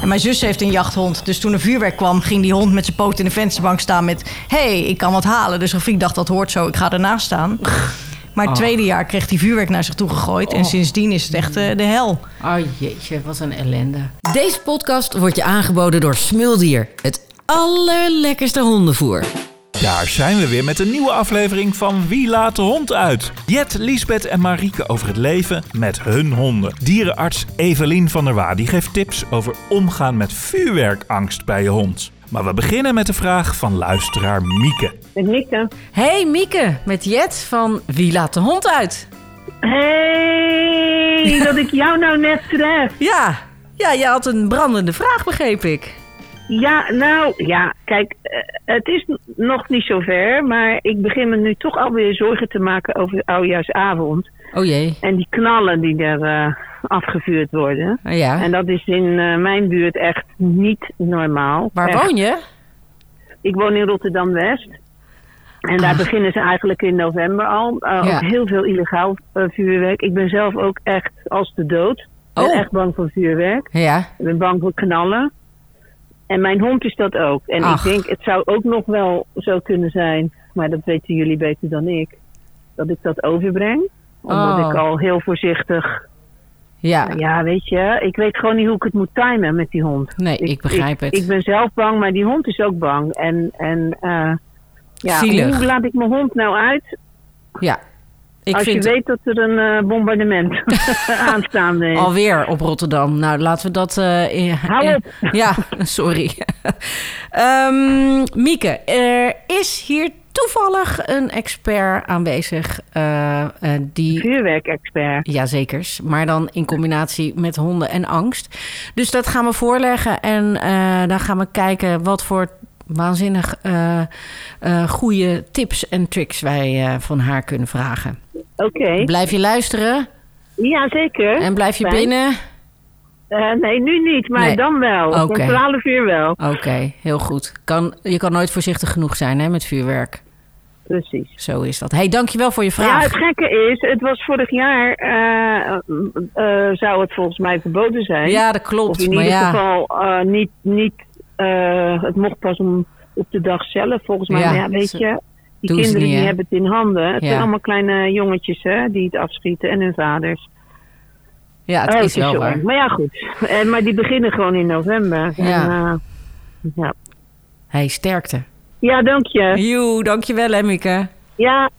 En mijn zus heeft een jachthond. Dus toen er vuurwerk kwam, ging die hond met zijn poot in de vensterbank staan met... hey, ik kan wat halen. Dus Rafik dacht, dat hoort zo, ik ga ernaast staan. Maar het Oh. tweede jaar kreeg hij vuurwerk naar zich toe gegooid. En Oh. sindsdien is het echt eh, de hel. Oh jeetje, wat een ellende. Deze podcast wordt je aangeboden door Smuldier. Het allerlekkerste hondenvoer. Daar zijn we weer met een nieuwe aflevering van Wie laat de hond uit? Jet, Liesbeth en Marieke over het leven met hun honden. Dierenarts Evelien van der Waa die geeft tips over omgaan met vuurwerkangst bij je hond. Maar we beginnen met de vraag van luisteraar Mieke. Met Mieke. Hey Mieke, met Jet van Wie laat de hond uit? Hey, dat ik jou nou net tref. Ja, ja, je had een brandende vraag, begreep ik. Ja, nou, ja, kijk, eh, het is nog niet zover, maar ik begin me nu toch alweer zorgen te maken over oudjaarsavond. Oh jee, En die knallen die er eh, afgevuurd worden. Ah, ja. En dat is in eh, mijn buurt echt niet normaal. Waar Echt. woon je? Ik woon in Rotterdam-West. En daar Ah. beginnen ze eigenlijk in november al. Ja. Ook heel veel illegaal vuurwerk. Ik ben zelf ook echt als de dood. Ik ben Oh. echt bang voor vuurwerk. Ja, Ik ben bang voor knallen. En mijn hond is dat ook. En Ach. ik denk, het zou ook nog wel zo kunnen zijn, maar dat weten jullie beter dan ik, dat ik dat overbreng. Omdat Oh. ik al heel voorzichtig, ja. ja weet je, ik weet gewoon niet hoe ik het moet timen met die hond. Nee, ik begrijp het. Ik ben zelf bang, maar die hond is ook bang. En, en eh, ja, Zielig. hoe laat ik mijn hond nou uit Ja, ik als vind je weet dat er een eh, bombardement aanstaande is? alweer op Rotterdam. Nou, laten we dat... eh, in- Hou in- op. Ja, sorry. Ehm, Mieke, er is hier toevallig een expert aanwezig eh, eh, die... Vuurwerkexpert. Jazekers, maar dan in combinatie met honden en angst. Dus dat gaan we voorleggen en eh, dan gaan we kijken wat voor waanzinnig eh, goede tips en tricks wij eh, van haar kunnen vragen. Oké, Blijf je luisteren ja zeker. en blijf je Fijn. binnen. Nee, nu niet, maar Nee. dan wel. Om 12 uur wel. Oké, heel goed. Kan, je kan nooit voorzichtig genoeg zijn hè, met vuurwerk. Precies. Zo is dat. hey, dankjewel voor je Ja, vraag. het gekke is, het was vorig jaar, zou het volgens mij verboden zijn. Ja, dat of klopt. in Maar ieder ja, geval niet, niet eh, het mocht pas om, op de dag zelf volgens mij. Ja, maar ja, weet je, die kinderen niet, die hebben het in handen. Het Ja. zijn allemaal kleine jongetjes hè, die het afschieten en hun vaders. ja, het Oh, is wel zo waar. Maar ja, goed. Eh, maar die beginnen gewoon in november. Ja. En, eh, ja. hey, sterkte. ja, dank je. Joe, dankjewel hè, Mieke. Ja,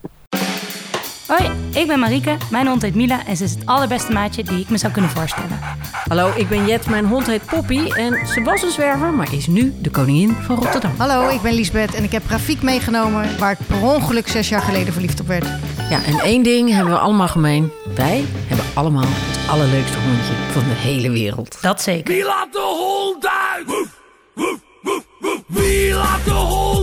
Hoi, ik ben Marieke. Mijn hond heet Mila en ze is het allerbeste maatje die ik me zou kunnen voorstellen. Hallo, ik ben Jet, mijn hond heet Poppy en ze was een zwerver, maar is nu de koningin van Rotterdam. Hallo, ik ben Liesbeth en ik heb Rafik meegenomen... waar ik per ongeluk zes jaar geleden verliefd op werd. Ja, en één ding hebben we allemaal gemeen. Wij hebben allemaal het allerleukste hondje van de hele wereld. Dat zeker. Wie laat de hond uit? Wie laat de hond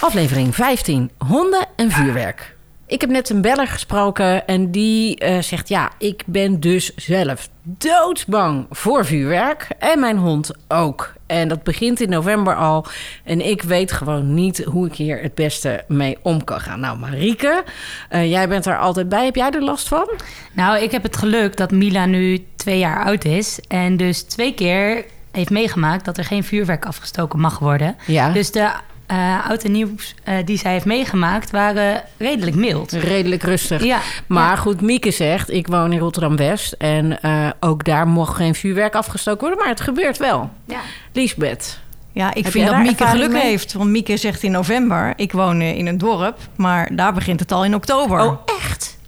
Aflevering 15, honden en vuurwerk. Ik heb net een beller gesproken en die eh, zegt... ja, ik ben dus zelf doodsbang voor vuurwerk. En mijn hond ook. En dat begint in november al. En ik weet gewoon niet hoe ik hier het beste mee om kan gaan. Nou, Marieke, eh, jij bent er altijd bij. Heb jij er last van? Nou, ik heb het geluk dat Mila nu twee jaar oud is. En dus twee keer heeft meegemaakt dat er geen vuurwerk afgestoken mag worden. Ja. Dus de eh oud en nieuws eh, die zij heeft meegemaakt waren redelijk mild. Redelijk rustig. Ja, Maar ja. goed, Mieke zegt, ik woon in Rotterdam-West... en eh, ook daar mocht geen vuurwerk afgestoken worden... maar het gebeurt wel. Ja. Lisbeth. Ja, ik Heb vind dat Mieke geluk mee? heeft. Want Mieke zegt in november... ik woon in een dorp, maar daar begint het al in oktober. Oh, echt?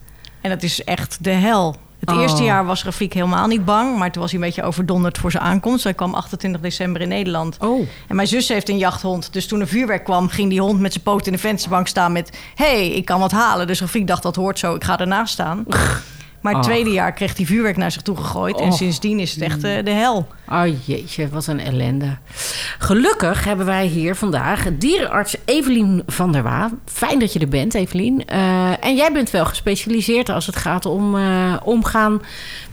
En dat is echt de hel. Het Oh. eerste jaar was Rafik helemaal niet bang... maar toen was hij een beetje overdonderd voor zijn aankomst. Hij kwam 28 december in Nederland. Oh. En mijn zus heeft een jachthond. Dus toen er vuurwerk kwam, ging die hond met zijn poot in de vensterbank staan met... hey, ik kan wat halen. Dus Rafik dacht, dat hoort zo, ik ga ernaast staan. Maar het tweede jaar kreeg hij vuurwerk naar zich toe gegooid. En sindsdien is het echt eh, de hel. Oh jeetje, wat een ellende. Gelukkig hebben wij hier vandaag dierenarts Evelien van der Waa. Fijn dat je er bent, Evelien. Eh, en jij bent wel gespecialiseerd als het gaat om eh, omgaan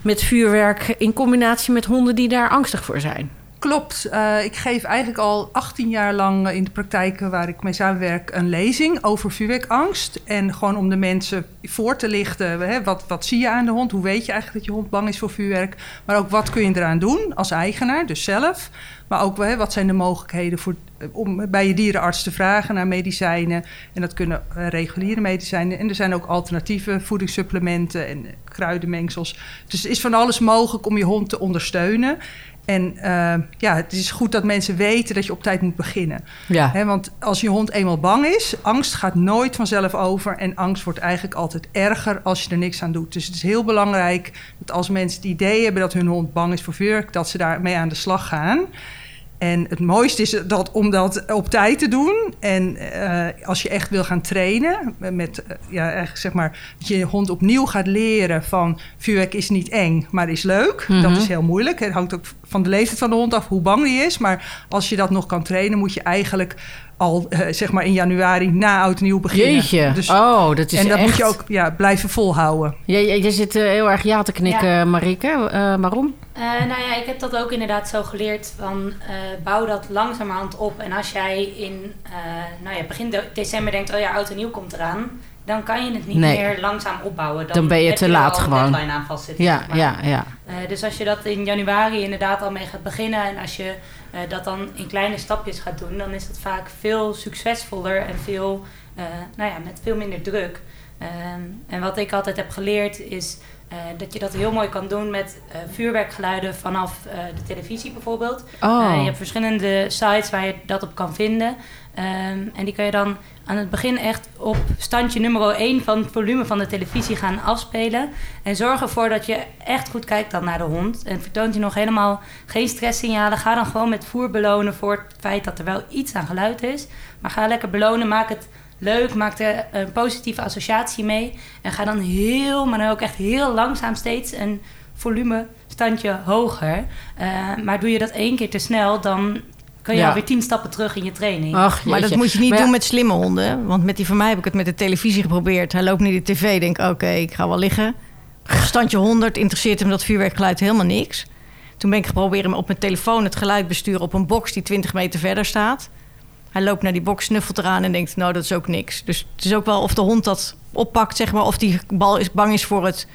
met vuurwerk... in combinatie met honden die daar angstig voor zijn. Klopt. Eh, ik geef eigenlijk al 18 jaar lang eh, in de praktijken waar ik mee samenwerk een lezing over vuurwerkangst. En gewoon om de mensen voor te lichten, hè, wat, wat zie je aan de hond? Hoe weet je eigenlijk dat je hond bang is voor vuurwerk? Maar ook wat kun je eraan doen als eigenaar, dus zelf. Maar ook hè, wat zijn de mogelijkheden voor, eh, om bij je dierenarts te vragen naar medicijnen. En dat kunnen reguliere medicijnen. En er zijn ook alternatieve voedingssupplementen en kruidenmengsels. Dus er is van alles mogelijk om je hond te ondersteunen. En uh, ja, het is goed dat mensen weten dat je op tijd moet beginnen. Ja. He, want als je hond eenmaal bang is, angst gaat nooit vanzelf over. En angst wordt eigenlijk altijd erger als je er niks aan doet. Dus het is heel belangrijk dat als mensen het idee hebben dat hun hond bang is voor vuurwerk, dat ze daarmee aan de slag gaan. En het mooiste is dat om dat op tijd te doen. En uh, als je echt wil gaan trainen, met uh, ja, eigenlijk zeg maar, dat je je hond opnieuw gaat leren van vuurwerk is niet eng, maar is leuk. Mm -hmm. Dat is heel moeilijk. Het hangt ook van de leeftijd van de hond af hoe bang die is. Maar als je dat nog kan trainen, moet je eigenlijk al uh, zeg maar in januari na oud nieuw beginnen. Jeetje. Dus, oh, dat is En dat echt... moet je ook ja, blijven volhouden. Je, je, je zit uh, heel erg ja te knikken, ja. Marike. Uh, waarom? nou ja, ik heb dat ook inderdaad zo geleerd van bouw dat langzamerhand op. En als jij in nou ja, begin de december denkt, oh ja, oud en nieuw komt eraan. Dan kan je het niet nee. meer langzaam opbouwen. Dan, dan ben je te laat gewoon. Een aan vastzitten, Ja, maar. ja, ja. dus als je dat in januari inderdaad al mee gaat beginnen. En als je uh, dat dan in kleine stapjes gaat doen, dan is dat vaak veel succesvoller en veel, uh, nou ja, met veel minder druk. Um, en wat ik altijd heb geleerd is dat je dat heel mooi kan doen met vuurwerkgeluiden vanaf de televisie bijvoorbeeld. Oh. je hebt verschillende sites waar je dat op kan vinden. Um, en die kun je dan aan het begin echt op standje nummer 1 van het volume van de televisie gaan afspelen. En zorg ervoor dat je echt goed kijkt dan naar de hond. En vertoont hij nog helemaal geen stresssignalen. Ga dan gewoon met voer belonen voor het feit dat er wel iets aan geluid is. Maar ga lekker belonen, maak het leuk, maak er een positieve associatie mee. En ga dan heel, maar dan ook echt heel langzaam steeds een volume standje hoger. Uh, maar doe je dat één keer te snel, dan kan je Ja. alweer tien stappen terug in je training. Ach, Maar dat moet je niet Maar ja, doen met slimme honden. Want met die van mij heb ik het met de televisie geprobeerd. Hij loopt naar de tv, denk oké, ik ga wel liggen. Standje 100, interesseert hem dat vuurwerkgeluid helemaal niks. Toen ben ik geprobeerd hem op mijn telefoon het geluid besturen op een box die 20 meter verder staat. Hij loopt naar die box, snuffelt eraan en denkt, nou, dat is ook niks. Dus het is ook wel of de hond dat oppakt, zeg maar, of die bal is bang is voor het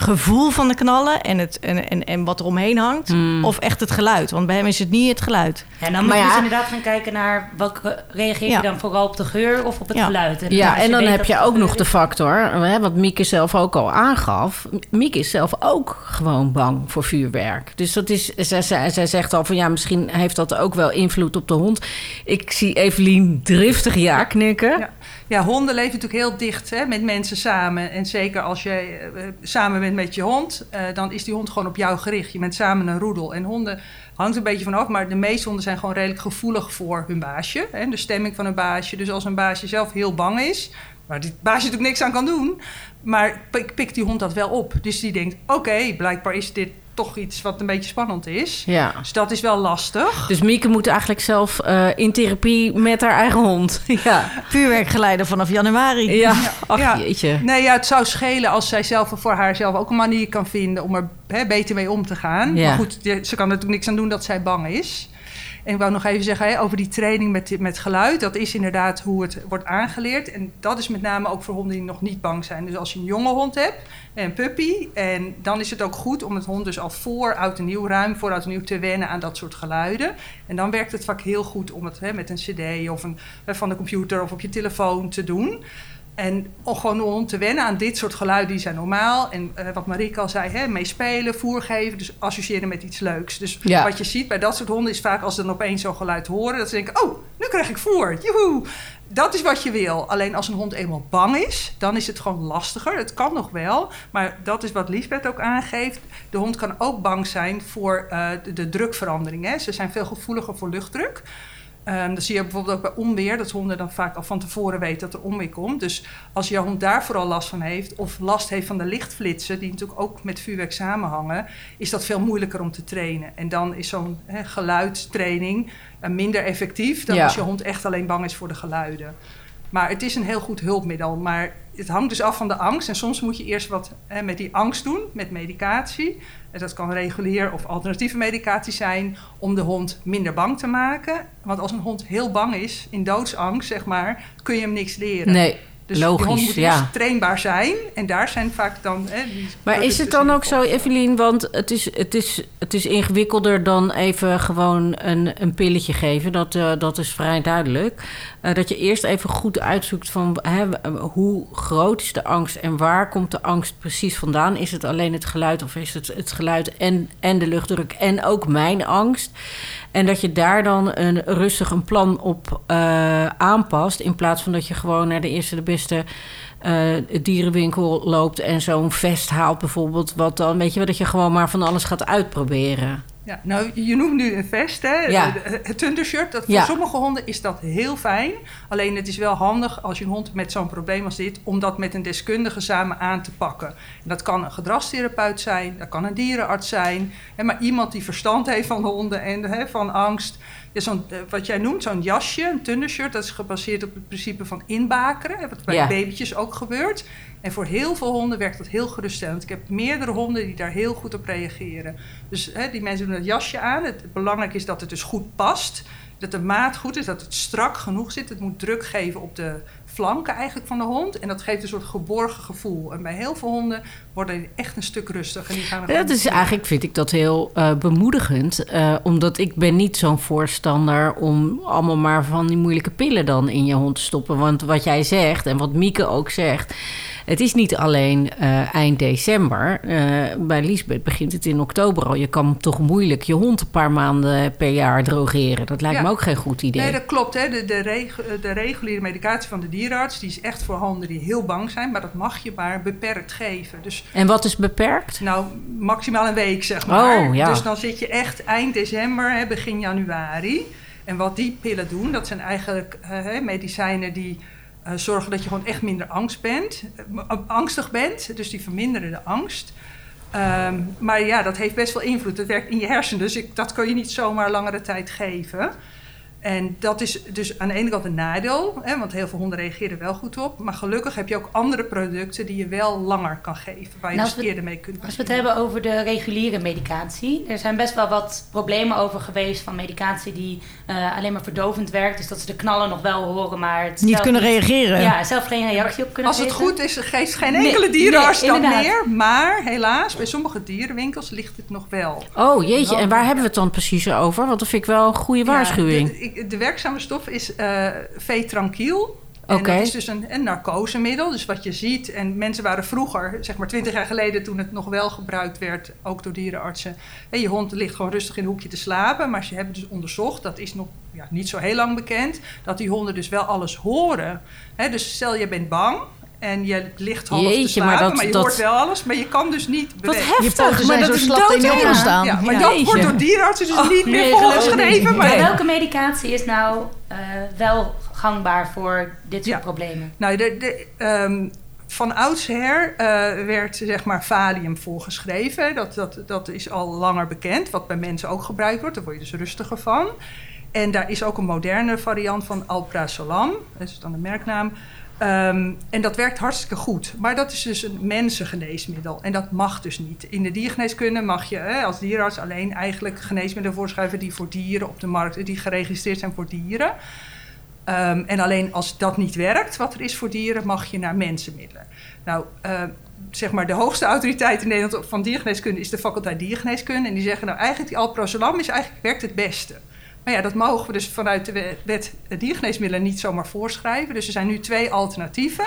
gevoel van de knallen en, het, en, en, en wat er omheen hangt. Hmm. Of echt het geluid. Want bij hem is het niet het geluid. En dan moet je ja. dus inderdaad gaan kijken naar welke reageer je Ja. dan vooral op de geur of op het Ja. geluid. Ja, en dan heb je ook nog de factor, hè, wat Mieke zelf ook al aangaf. Mieke is zelf ook gewoon bang voor vuurwerk. Dus dat is, zij, zij, zij zegt al van ja, misschien heeft dat ook wel invloed op de hond. Ik zie Evelien driftig ja knikken. Ja. Ja, honden leven natuurlijk heel dicht hè, met mensen samen. En zeker als je eh, samen bent met je hond, eh, dan is die hond gewoon op jou gericht. Je bent samen een roedel. En honden hangt een beetje vanaf, maar de meeste honden zijn gewoon redelijk gevoelig voor hun baasje. Hè, de stemming van een baasje. Dus als een baasje zelf heel bang is, waar die baasje natuurlijk niks aan kan doen, maar pik- pikt die hond dat wel op. Dus die denkt: oké, blijkbaar is dit toch iets wat een beetje spannend is. Ja. Dus dat is wel lastig. Dus Mieke moet eigenlijk zelf eh, in therapie met haar eigen hond. Ja, Vuurwerkgeleider vanaf januari. ja. ach Ja. jeetje. Nee, ja, het zou schelen als zij zelf voor haarzelf ook een manier kan vinden om er hè, beter mee om te gaan. Ja. Maar goed, ze kan er natuurlijk niks aan doen dat zij bang is. En ik wou nog even zeggen hè, over die training met, met geluid. Dat is inderdaad hoe het wordt aangeleerd. En dat is met name ook voor honden die nog niet bang zijn. Dus als je een jonge hond hebt, een puppy... en dan is het ook goed om het hond dus al voor oud en nieuw... ruim voor oud nieuw te wennen aan dat soort geluiden. En dan werkt het vaak heel goed om het hè, met een cd of een, hè, van de computer of op je telefoon te doen... En om gewoon hond te wennen aan dit soort geluiden, die zijn normaal. En eh, wat Marieke al zei, hè, meespelen, voer geven, dus associëren met iets leuks. Dus Ja. wat je ziet bij dat soort honden is vaak als ze dan opeens zo'n geluid horen, dat ze denken, oh, nu krijg ik voer, joehoe. Dat is wat je wil. Alleen als een hond eenmaal bang is, dan is het gewoon lastiger. Het kan nog wel, maar dat is wat Lisbeth ook aangeeft. De hond kan ook bang zijn voor eh, de, de drukverandering. Hè. Ze zijn veel gevoeliger voor luchtdruk. Ehm dat zie je bijvoorbeeld ook bij onweer, dat honden dan vaak al van tevoren weten dat er onweer komt. Dus als jouw hond daar vooral last van heeft, of last heeft van de lichtflitsen, die natuurlijk ook met vuurwerk samenhangen, is dat veel moeilijker om te trainen. En dan is zo'n geluidstraining eh, minder effectief dan Ja. als je hond echt alleen bang is voor de geluiden. Maar het is een heel goed hulpmiddel. Maar het hangt dus af van de angst. En soms moet je eerst wat hè, met die angst doen, met medicatie. En dat kan regulier of alternatieve medicatie zijn om de hond minder bang te maken. Want als een hond heel bang is, in doodsangst zeg maar, kun je hem niks leren. Nee, Dus die hond logisch, moet ja. trainbaar zijn. En daar zijn vaak dan... Hè, die Maar is het dan ook zo, Evelien, want het is, het is, het is ingewikkelder dan even gewoon een, een pilletje geven. Dat, eh, dat is vrij duidelijk. Eh, dat je eerst even goed uitzoekt van hè, hoe groot is de angst en waar komt de angst precies vandaan. Is het alleen het geluid of is het het geluid en, en de luchtdruk en ook mijn angst? En dat je daar dan een, rustig een plan op eh, aanpast. In plaats van dat je gewoon naar de eerste de beste eh, dierenwinkel loopt en zo'n vest haalt bijvoorbeeld. Wat dan, weet je wel, dat je gewoon maar van alles gaat uitproberen. Ja, nou, je noemt nu een vest, hè? Ja. De- Het tundershirt. Dat, voor Ja. sommige honden is dat heel fijn. Alleen het is wel handig als je een hond met zo'n probleem als dit... om dat met een deskundige samen aan te pakken. En dat kan een gedragstherapeut zijn, dat kan een dierenarts zijn. Hè, maar iemand die verstand heeft van honden en hè, van angst. Zo'n, eh, wat jij noemt, zo'n jasje, een tundershirt... dat is gebaseerd op het principe van inbakeren. Wat bij Ja. babytjes ook gebeurt. En voor heel veel honden werkt dat heel geruststellend. Ik heb meerdere honden die daar heel goed op reageren. Dus hè, die mensen doen het jasje aan. Het belangrijk is dat het dus goed past. Dat de maat goed is, dat het strak genoeg zit. Het moet druk geven op de flanken eigenlijk van de hond. En dat geeft een soort geborgen gevoel. En bij heel veel honden worden die echt een stuk rustig. En die gaan er Ja, dat is eigenlijk, vind ik dat heel eh, bemoedigend. eh, omdat ik ben niet zo'n voorstander om allemaal maar van die moeilijke pillen dan in je hond te stoppen. Want wat jij zegt en wat Mieke ook zegt... Het is niet alleen eh, eind december. Eh, bij Liesbeth begint het in oktober al. Je kan toch moeilijk je hond een paar maanden per jaar drogeren. Dat lijkt Ja. me ook geen goed idee. Nee, dat klopt. Hè. De, de, de reguliere medicatie van de dierenarts... die is echt voor honden die heel bang zijn. Maar dat mag je maar beperkt geven. Dus En wat is beperkt? Nou, maximaal een week, zeg maar. Oh, ja. Dus dan zit je echt eind december, hè, begin januari. En wat die pillen doen, dat zijn eigenlijk eh, medicijnen die eh, zorgen dat je gewoon echt minder angst bent, eh, angstig bent. Dus die verminderen de angst. Ehm, maar ja, dat heeft best wel invloed. Het werkt in je hersenen, dus ik, dat kun je niet zomaar langere tijd geven. En dat is dus aan de ene kant een nadeel, hè, want heel veel honden reageren wel goed op. Maar gelukkig heb je ook andere producten die je wel langer kan geven, waar je als dus we- eerder mee kunt Als we het beginnen. hebben over de reguliere medicatie. Er zijn best wel wat problemen over geweest van medicatie die eh, alleen maar verdovend werkt. Dus dat ze de knallen nog wel horen, maar het Niet zelf kunnen reageren. Ja, zelf geen reactie op kunnen Als het geven. goed is, geeft geen Nee, enkele dierenarts nee, dat inderdaad. meer. Maar helaas, bij sommige dierenwinkels ligt het nog wel. Oh jeetje, en waar hebben we het dan precies over? Want dat vind ik wel een goede waarschuwing. Ja, de, ik- de werkzame stof is vetranquil. En dat is dus een, een narcosemiddel. Dus wat je ziet, en mensen waren vroeger, zeg maar twintig jaar geleden, toen het nog wel gebruikt werd, ook door dierenartsen. En je hond ligt gewoon rustig in een hoekje te slapen. Maar ze hebben dus onderzocht, dat is nog ja, niet zo heel lang bekend, dat die honden dus wel alles horen. Dus stel je bent bang. En je ligt half te Jeetje, slapen, maar maar, dat- je dat- hoort wel alles, maar je kan dus niet Wat bewegen. Je heftig, maar dat is doodeng. staan. Ja, maar Ja. dat Jeetje. wordt door dierenartsen dus niet meer voorgeschreven. niet. Maar welke medicatie is nou eh, wel gangbaar voor dit soort Ja. problemen? Nou, de, de, ehm, van oudsher eh, werd zeg maar valium voorgeschreven. Dat, dat, dat is al langer bekend, wat bij mensen ook gebruikt wordt. Daar word je dus rustiger van. En daar is ook een moderne variant van Alprazolam. Dat is dan de merknaam. Ehm, en dat werkt hartstikke goed. Maar dat is dus een mensengeneesmiddel. En dat mag dus niet. In de diergeneeskunde mag je hè, als dierenarts alleen eigenlijk geneesmiddelen voorschrijven die voor dieren op de markt, die geregistreerd zijn voor dieren. Ehm, en alleen als dat niet werkt, wat er is voor dieren, mag je naar mensenmiddelen. Nou, eh, zeg maar de hoogste autoriteit in Nederland van diergeneeskunde is de faculteit diergeneeskunde. En die zeggen nou eigenlijk die alprazolam is eigenlijk werkt het beste. Maar ja, dat mogen we dus vanuit de wet- diergeneesmiddelen niet zomaar voorschrijven. Dus er zijn nu twee alternatieven.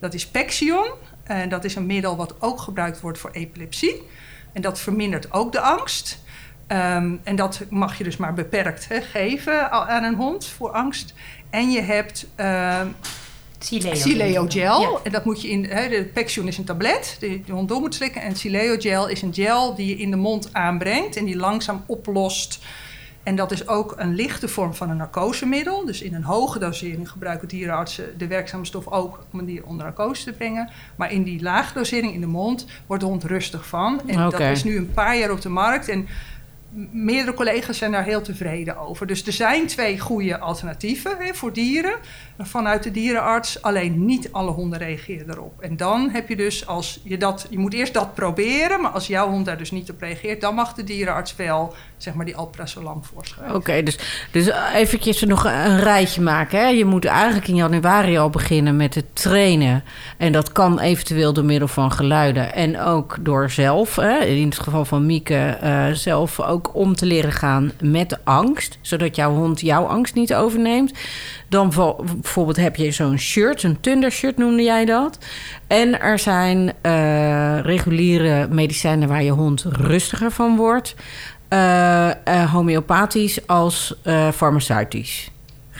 Dat is Pexion. En dat is een middel wat ook gebruikt wordt voor epilepsie. En dat vermindert ook de angst. Ehm, en dat mag je dus maar beperkt geven aan een hond voor angst. En je hebt ehm Sileo. Sileo gel. Ja. En dat moet je in. De Pexion is een tablet die de hond door moet slikken. En Sileo gel is een gel die je in de mond aanbrengt en die langzaam oplost. En dat is ook een lichte vorm van een narcosemiddel. Dus in een hoge dosering gebruiken dierenartsen de werkzame stof ook om een dier onder narcose te brengen. Maar in die lage dosering in de mond wordt de hond rustig van. En dat is nu een paar jaar op de markt. En meerdere collega's zijn daar heel tevreden over. Dus er zijn twee goede alternatieven hè, voor dieren vanuit de dierenarts. Alleen niet alle honden reageren erop. En dan heb je dus als je dat, je moet eerst dat proberen, maar als jouw hond daar dus niet op reageert, dan mag de dierenarts wel zeg maar die alprazolam voorschrijven. Oké, dus, dus eventjes nog een rijtje maken. Hè? Je moet eigenlijk in januari al beginnen met het trainen. En dat kan eventueel door middel van geluiden. En ook door zelf, hè? in het geval van Mieke, eh, zelf ook om te leren gaan met angst. Zodat jouw hond jouw angst niet overneemt. Dan vo- bijvoorbeeld heb je zo'n shirt, een thunder shirt noemde jij dat. En er zijn eh, reguliere medicijnen waar je hond rustiger van wordt. Eh, eh, homeopathisch als eh, farmaceutisch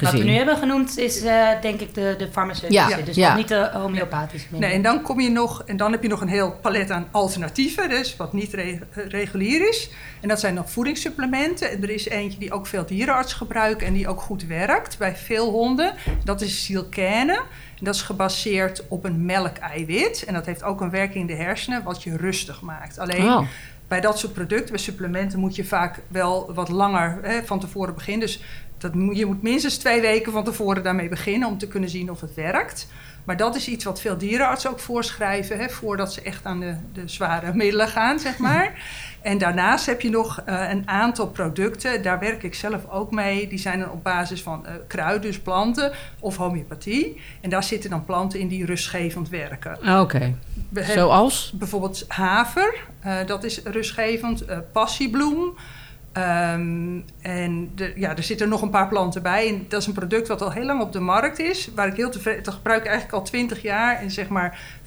Wat we nu gezien. hebben genoemd is eh, denk ik de, de farmaceutische. Ja, dus ja. niet de homeopathische. middelen. Nee, en dan kom je nog, en dan heb je nog een heel palet aan alternatieven, dus wat niet re- regulier is. En dat zijn nog voedingssupplementen. En er is eentje die ook veel dierenarts gebruiken en die ook goed werkt bij veel honden. Dat is silcane. En dat is gebaseerd op een melkeiwit. En dat heeft ook een werking in de hersenen, wat je rustig maakt. Alleen Oh. Bij dat soort producten, bij supplementen, moet je vaak wel wat langer hè, van tevoren beginnen. Dus dat je moet minstens twee weken van tevoren daarmee beginnen om te kunnen zien of het werkt. Maar dat is iets wat veel dierenartsen ook voorschrijven, hè, voordat ze echt aan de, de zware middelen gaan, zeg maar. En daarnaast heb je nog eh, een aantal producten, daar werk ik zelf ook mee. Die zijn dan op basis van eh, kruiden, dus planten of homeopathie. En daar zitten dan planten in die rustgevend werken. Oké, We hebben zoals? bijvoorbeeld haver, eh, dat is rustgevend. passiebloem. Ehm, en de, ja, er zitten nog een paar planten bij. En dat is een product wat al heel lang op de markt is. Waar ik heel tevreden... Dat gebruik ik eigenlijk al 20 jaar. En zeg maar 95%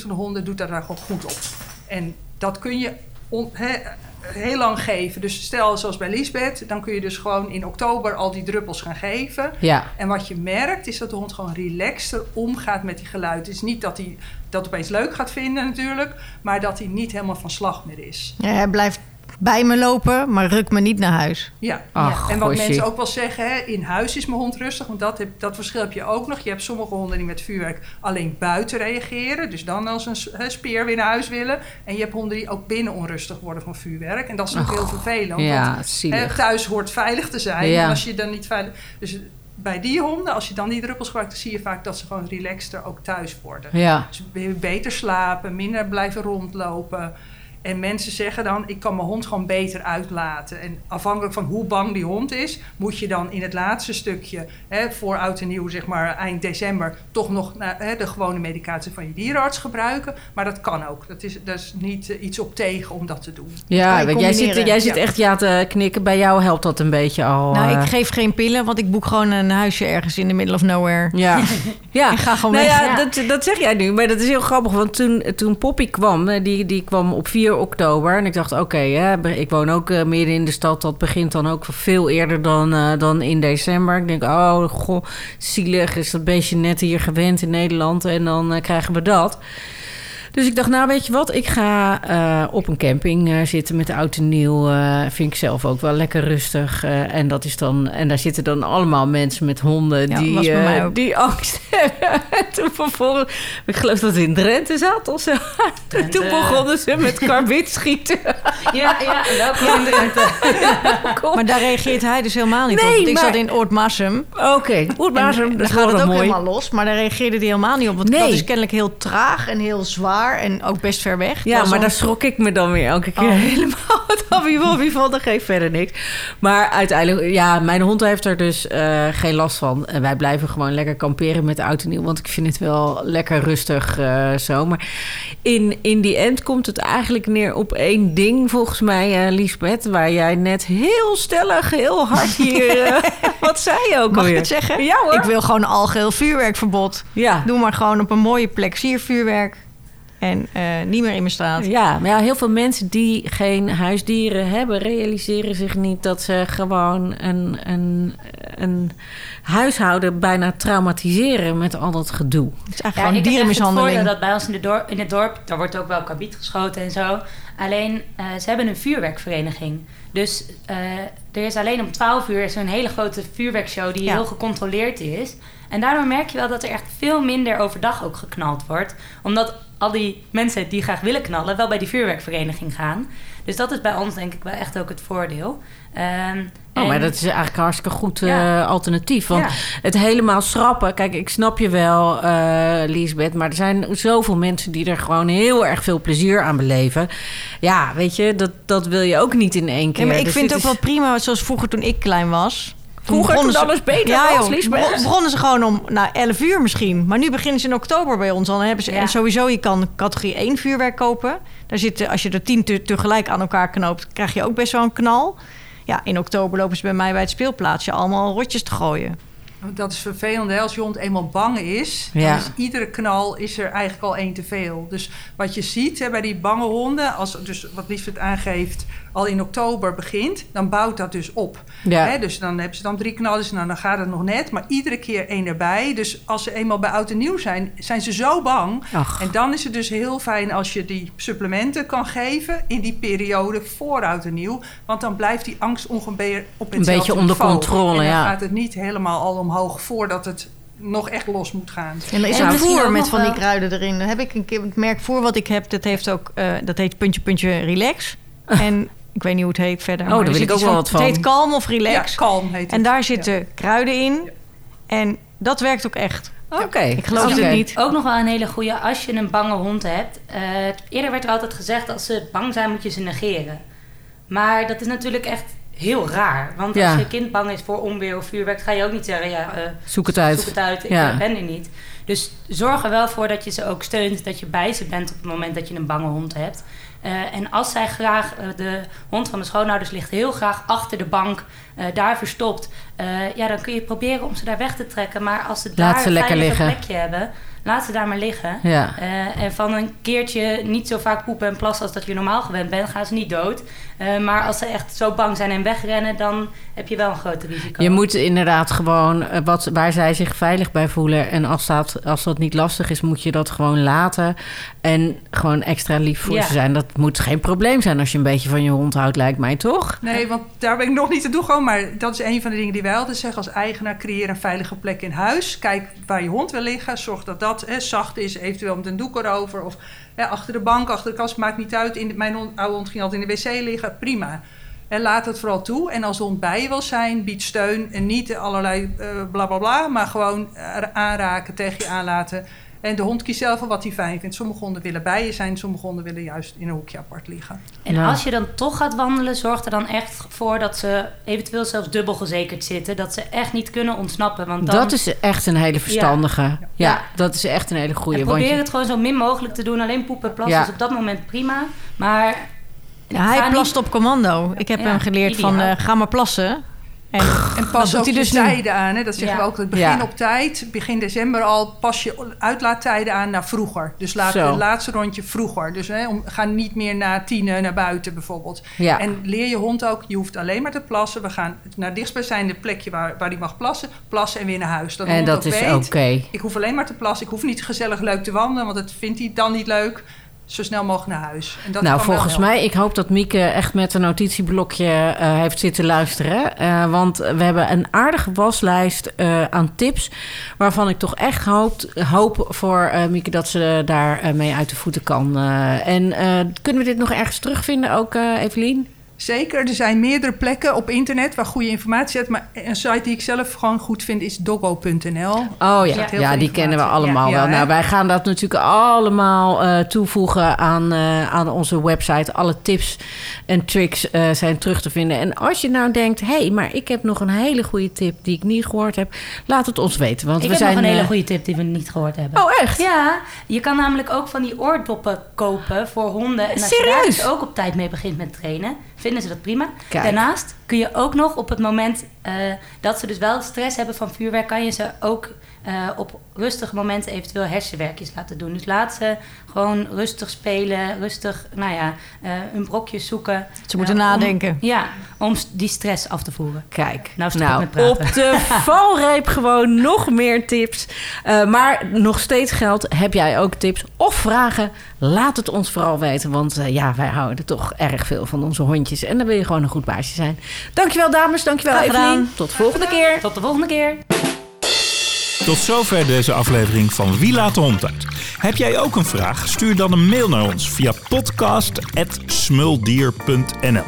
van de honden doet daar, daar gewoon goed op. En dat kun je on- he- heel lang geven. Dus stel zoals bij Lisbeth. Dan kun je dus gewoon in oktober al die druppels gaan geven. Ja. En wat je merkt is dat de hond gewoon relaxter omgaat met die geluid. Het is niet dat hij dat opeens leuk gaat vinden natuurlijk, maar dat hij niet helemaal van slag meer is. Ja, hij blijft bij me lopen, maar ruk me niet naar huis. Ja. Ach, en wat mensen ook wel zeggen, hè, in huis is mijn hond rustig, want dat, heb, dat verschil heb je ook nog. Je hebt sommige honden die met vuurwerk alleen buiten reageren, dus dan als een hè, speer weer naar huis willen. En je hebt honden die ook binnen onrustig worden van vuurwerk. En dat is natuurlijk heel vervelend. want Ja, Hè, zielig. thuis hoort veilig te zijn. Ja. En als je dan niet veilig. Dus bij die honden, als je dan die druppels gebruikt, dan zie je vaak dat ze gewoon relaxter ook thuis worden. Ja. Dus be- beter slapen, minder blijven rondlopen. En mensen zeggen dan, ik kan mijn hond gewoon beter uitlaten. En afhankelijk van hoe bang die hond is, moet je dan in het laatste stukje, hè, voor oud en nieuw, zeg maar eind december, toch nog nou, hè, de gewone medicatie van je dierenarts gebruiken. Maar dat kan ook. Dat is, dat is niet eh, iets op tegen om dat te doen. Ja, want jij zit, jij zit Ja. echt ja te knikken. Bij jou helpt dat een beetje al. nou, eh, ik geef geen pillen, want ik boek gewoon een huisje ergens in the middle of nowhere. Ja, ja. Ik ga gewoon nou weg. ja, Ja. Dat, dat zeg jij nu, maar dat is heel grappig. Want toen, toen Poppy kwam, eh, die, die kwam op 4 oktober. En ik dacht, oké, hè, ik woon ook eh, midden in de stad. Dat begint dan ook veel eerder dan, eh, dan in december. Ik denk, oh, goh, zielig. Is dat beestje net hier gewend in Nederland? En dan eh, krijgen we dat. Dus ik dacht, nou weet je wat, ik ga eh, op een camping eh, zitten met de oud en nieuw. eh, vind ik zelf ook wel lekker rustig. en, dat is dan, en daar zitten dan allemaal mensen met honden Ja, die, die angst hebben. En toen vervolgens, ik geloof dat het in Drenthe zat of zo. Drenthe. Toen begonnen ze met karbit schieten. Ja, ja, welkom in Drenthe. Maar daar reageert hij dus helemaal niet Nee, op. Want ik maar- zat in Oortmarsum. Oké, En dat daar gaat het ook mooi. helemaal los. Maar daar reageerde hij helemaal niet op. Want Nee. dat is kennelijk heel traag en heel zwaar. En ook best ver weg. Ja, maar daar schrok ik me dan weer elke keer Oh. helemaal het happy van. Dat geeft verder niks. Maar uiteindelijk, ja, mijn hond heeft er dus eh, geen last van. En wij blijven gewoon lekker kamperen met de auto en nieuw. Want ik vind het wel lekker rustig eh, zo. Maar in, in die end komt het eigenlijk neer op één ding, volgens mij, eh Liesbeth. Waar jij net heel stellig, heel hard hier... wat zei je ook Mag ik het zeggen? Ja hoor. Ik wil gewoon een algeheel vuurwerkverbod. Ja. Doe maar gewoon op een mooie plek siervuurwerk. En eh, niet meer in mijn straat. Ja, maar ja, heel veel mensen die geen huisdieren hebben, realiseren zich niet dat ze gewoon een, een, een huishouden bijna traumatiseren met al dat gedoe. Het is eigenlijk Ja, gewoon ik heb echt het dierenmishandeling. voordeel dat bij ons in, de dorp, in het dorp, daar wordt ook wel kabiet geschoten en zo. Alleen, eh, ze hebben een vuurwerkvereniging. Dus eh, er is alleen om 12 uur zo'n hele grote vuurwerkshow die Ja. heel gecontroleerd is. En daardoor merk je wel dat er echt veel minder overdag ook geknald wordt. Omdat al die mensen die graag willen knallen... wel bij die vuurwerkvereniging gaan. Dus dat is bij ons denk ik wel echt ook het voordeel. Ehm, Oh, maar dat is eigenlijk een hartstikke goed eh, Ja. alternatief. Want Ja. het helemaal schrappen... Kijk, ik snap je wel, eh Liesbeth... maar er zijn zoveel mensen die er gewoon heel erg veel plezier aan beleven. Ja, weet je, dat, dat wil je ook niet in één keer. Ja, maar ik Dus vind het ook is- wel prima, zoals vroeger toen ik klein was. Vroeger, begonnen toen ze- alles beter ja, was, begonnen ze gewoon om nou, 11 uur misschien. Maar nu beginnen ze in oktober bij ons. Dan hebben ze, Ja. En sowieso, je kan categorie 1 vuurwerk kopen. Daar zitten, als je er 10 te- tegelijk aan elkaar knoopt, krijg je ook best wel een knal. Ja, in oktober lopen ze bij mij bij het speelplaatsje allemaal rotjes te gooien. Dat is vervelend. Hè? Als je hond eenmaal bang is, Ja. dan is iedere knal is er eigenlijk al één te veel. Dus wat je ziet hè, bij die bange honden, als dus wat Liesbeth aangeeft, al in oktober begint, dan bouwt dat dus op. Ja. Hè? Dus dan hebben ze dan drie knallen, nou, dan gaat het nog net, maar iedere keer één erbij. Dus als ze eenmaal bij oud en nieuw zijn, zijn ze zo bang. Ach. En dan is het dus heel fijn als je die supplementen kan geven in die periode voor oud en nieuw. Want dan blijft die angst ongeveer op Een beetje onder niveau. controle, En dan ja. gaat het niet helemaal al omhoog voordat het nog echt los moet gaan. En er is En een misschien voer met van die kruiden erin. Dan heb ik een keer het merk voer wat ik heb. Dat heeft ook, eh, dat heet puntje puntje relax. En ik weet niet hoe het heet verder. Oh, maar daar wil zit ik ook wel wat van. Het heet kalm of relax. Ja, kalm heet het. En daar zitten kruiden in. En dat werkt ook echt. Oké. Ik geloof het niet. Ook nog wel een hele goede als je een bange hond hebt. Eh, eerder werd er altijd gezegd als ze bang zijn moet je ze negeren. Maar dat is natuurlijk echt heel raar. Want Ja. als je kind bang is voor onweer of vuurwerk, ga je ook niet zeggen ja, eh, Zoek het uit. zoek het uit, ik Ja. eh, ben er niet. Dus zorg er wel voor dat je ze ook steunt, dat je bij ze bent op het moment dat je een bange hond hebt. Eh, en als zij graag, eh, de hond van de schoonouders ligt heel graag achter de bank, daar verstopt. eh, ja, dan kun je proberen om ze daar weg te trekken. Maar als ze daar ze een lekker veilige liggen. plekje hebben, laat ze daar maar liggen. Ja. Eh, en van een keertje niet zo vaak poepen en plassen als dat je normaal gewend bent, gaan ze niet dood. Eh, maar als ze echt zo bang zijn en wegrennen, dan heb je wel een groter risico. Je moet inderdaad gewoon eh, wat, waar zij zich veilig bij voelen. En als dat, als dat niet lastig is, moet je dat gewoon laten. En gewoon extra lief voor Ja. ze zijn. Dat moet geen probleem zijn als je een beetje van je hond houdt, lijkt mij toch? Nee, want daar ben ik nog niet te doen gewoon. Maar dat is een van de dingen die wij altijd zeggen als eigenaar. Creëer een veilige plek in huis. Kijk waar je hond wil liggen. Zorg dat dat hè, zacht is. Eventueel met een doek erover. Of hè, achter de bank, achter de kast. Maakt niet uit. In mijn oude hond ging altijd in de wc liggen. Prima. Laat het vooral toe. En als de hond bij je wil zijn, bied steun. En niet allerlei eh bla bla bla. Maar gewoon aanraken, tegen je aanlaten. En de hond kiest zelf wel wat hij fijn vindt. Sommige honden willen bij je zijn. Sommige honden willen juist in een hoekje apart liggen. En Ja. als je dan toch gaat wandelen, zorg er dan echt voor dat ze eventueel zelfs dubbel gezekerd zitten. Dat ze echt niet kunnen ontsnappen. Want dan, Dat is echt een hele verstandige. Ja, Ja. dat is echt een hele goede. en probeer het gewoon zo min mogelijk te doen. Alleen poepen en plassen Ja. is op dat moment prima. Maar Ja, hij plast niet- op commando. Ik heb Ja, hem geleerd van eh, ga maar plassen. En En pas ook dus tijden aan. Hè? Dat zeggen Ja. we ook. Het begin Ja. op tijd. Begin december al. Pas je uitlaattijden aan naar vroeger. Dus laat Zo. het laatste rondje vroeger. Dus hè, om, ga niet meer na tien eh, naar buiten bijvoorbeeld. Ja. En leer je hond ook. Je hoeft alleen maar te plassen. We gaan naar het dichtstbijzijnde plekje waar, waar hij mag plassen. Plassen en weer naar huis. Dat en dat ook is oké. Ik hoef alleen maar te plassen. Ik hoef niet gezellig leuk te wandelen. Want dat vindt hij dan niet leuk. Zo snel mogelijk naar huis. En dat Nou, volgens mij, ik hoop dat Mieke echt met een notitieblokje eh, heeft zitten luisteren. Eh, want we hebben een aardige waslijst eh, aan tips. Waarvan ik toch echt hoop, hoop voor Mieke dat ze daar mee uit de voeten kan. En kunnen we dit nog ergens terugvinden ook, Evelien? Zeker, er zijn meerdere plekken op internet waar goede informatie zit. Maar een site die ik zelf gewoon goed vind is doggo.nl. Oh ja, ja, die kennen we allemaal Ja, wel. ja, nou, wij gaan dat natuurlijk allemaal eh, toevoegen aan, eh, aan onze website. Alle tips en tricks eh, zijn terug te vinden. En als je nou denkt, hé, hey, maar ik heb nog een hele goede tip die ik niet gehoord heb. Laat het ons weten. Want ik we heb zijn, nog een hele goede tip die we niet gehoord hebben. Oh, echt? Ja, je kan namelijk ook van die oordoppen kopen voor honden. En als je daar Serieus? dus ook op tijd mee begint met trainen, vinden ze dat prima. Kijk. Daarnaast kun je ook nog op het moment eh, dat ze dus wel stress hebben van vuurwerk, kan je ze ook eh, op rustige momenten eventueel hersenwerkjes laten doen. Dus laat ze gewoon rustig spelen, rustig, nou ja, eh hun brokjes zoeken. Ze moeten om- nadenken. ja, om die stress af te voeren. Kijk, Nou, stop met praten. op de valreep gewoon nog meer tips. Maar nog steeds geldt, heb jij ook tips of vragen? Laat het ons vooral weten, want ja, wij houden toch erg veel van onze hondjes. En dan wil je gewoon een goed baasje zijn. Dankjewel dames, dankjewel. Evelien. Tot de volgende keer. Tot de volgende keer. Tot zover deze aflevering van Wie laat de hond uit. Heb jij ook een vraag? Stuur dan een mail naar ons via podcast.smuldier.nl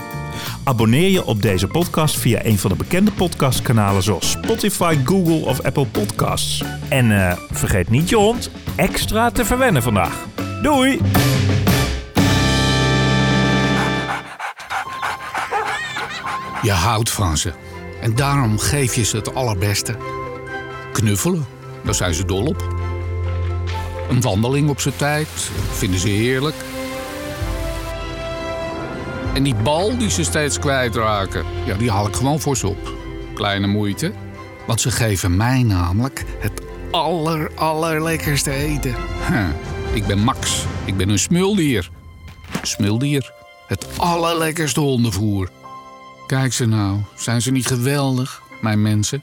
Abonneer je op deze podcast via een van de bekende podcastkanalen zoals Spotify, Google of Apple Podcasts. En eh, vergeet niet je hond extra te verwennen vandaag. Doei! Je houdt van ze. En daarom geef je ze het allerbeste. Knuffelen, daar zijn ze dol op. Een wandeling op zijn tijd, vinden ze heerlijk. En die bal die ze steeds kwijtraken, ja, die haal ik gewoon voor ze op. Kleine moeite, want ze geven mij namelijk het aller, allerlekkerste eten. Ik ben Max, ik ben een smuldier. Smuldier, het allerlekkerste hondenvoer. Kijk ze nou, zijn ze niet geweldig, mijn mensen?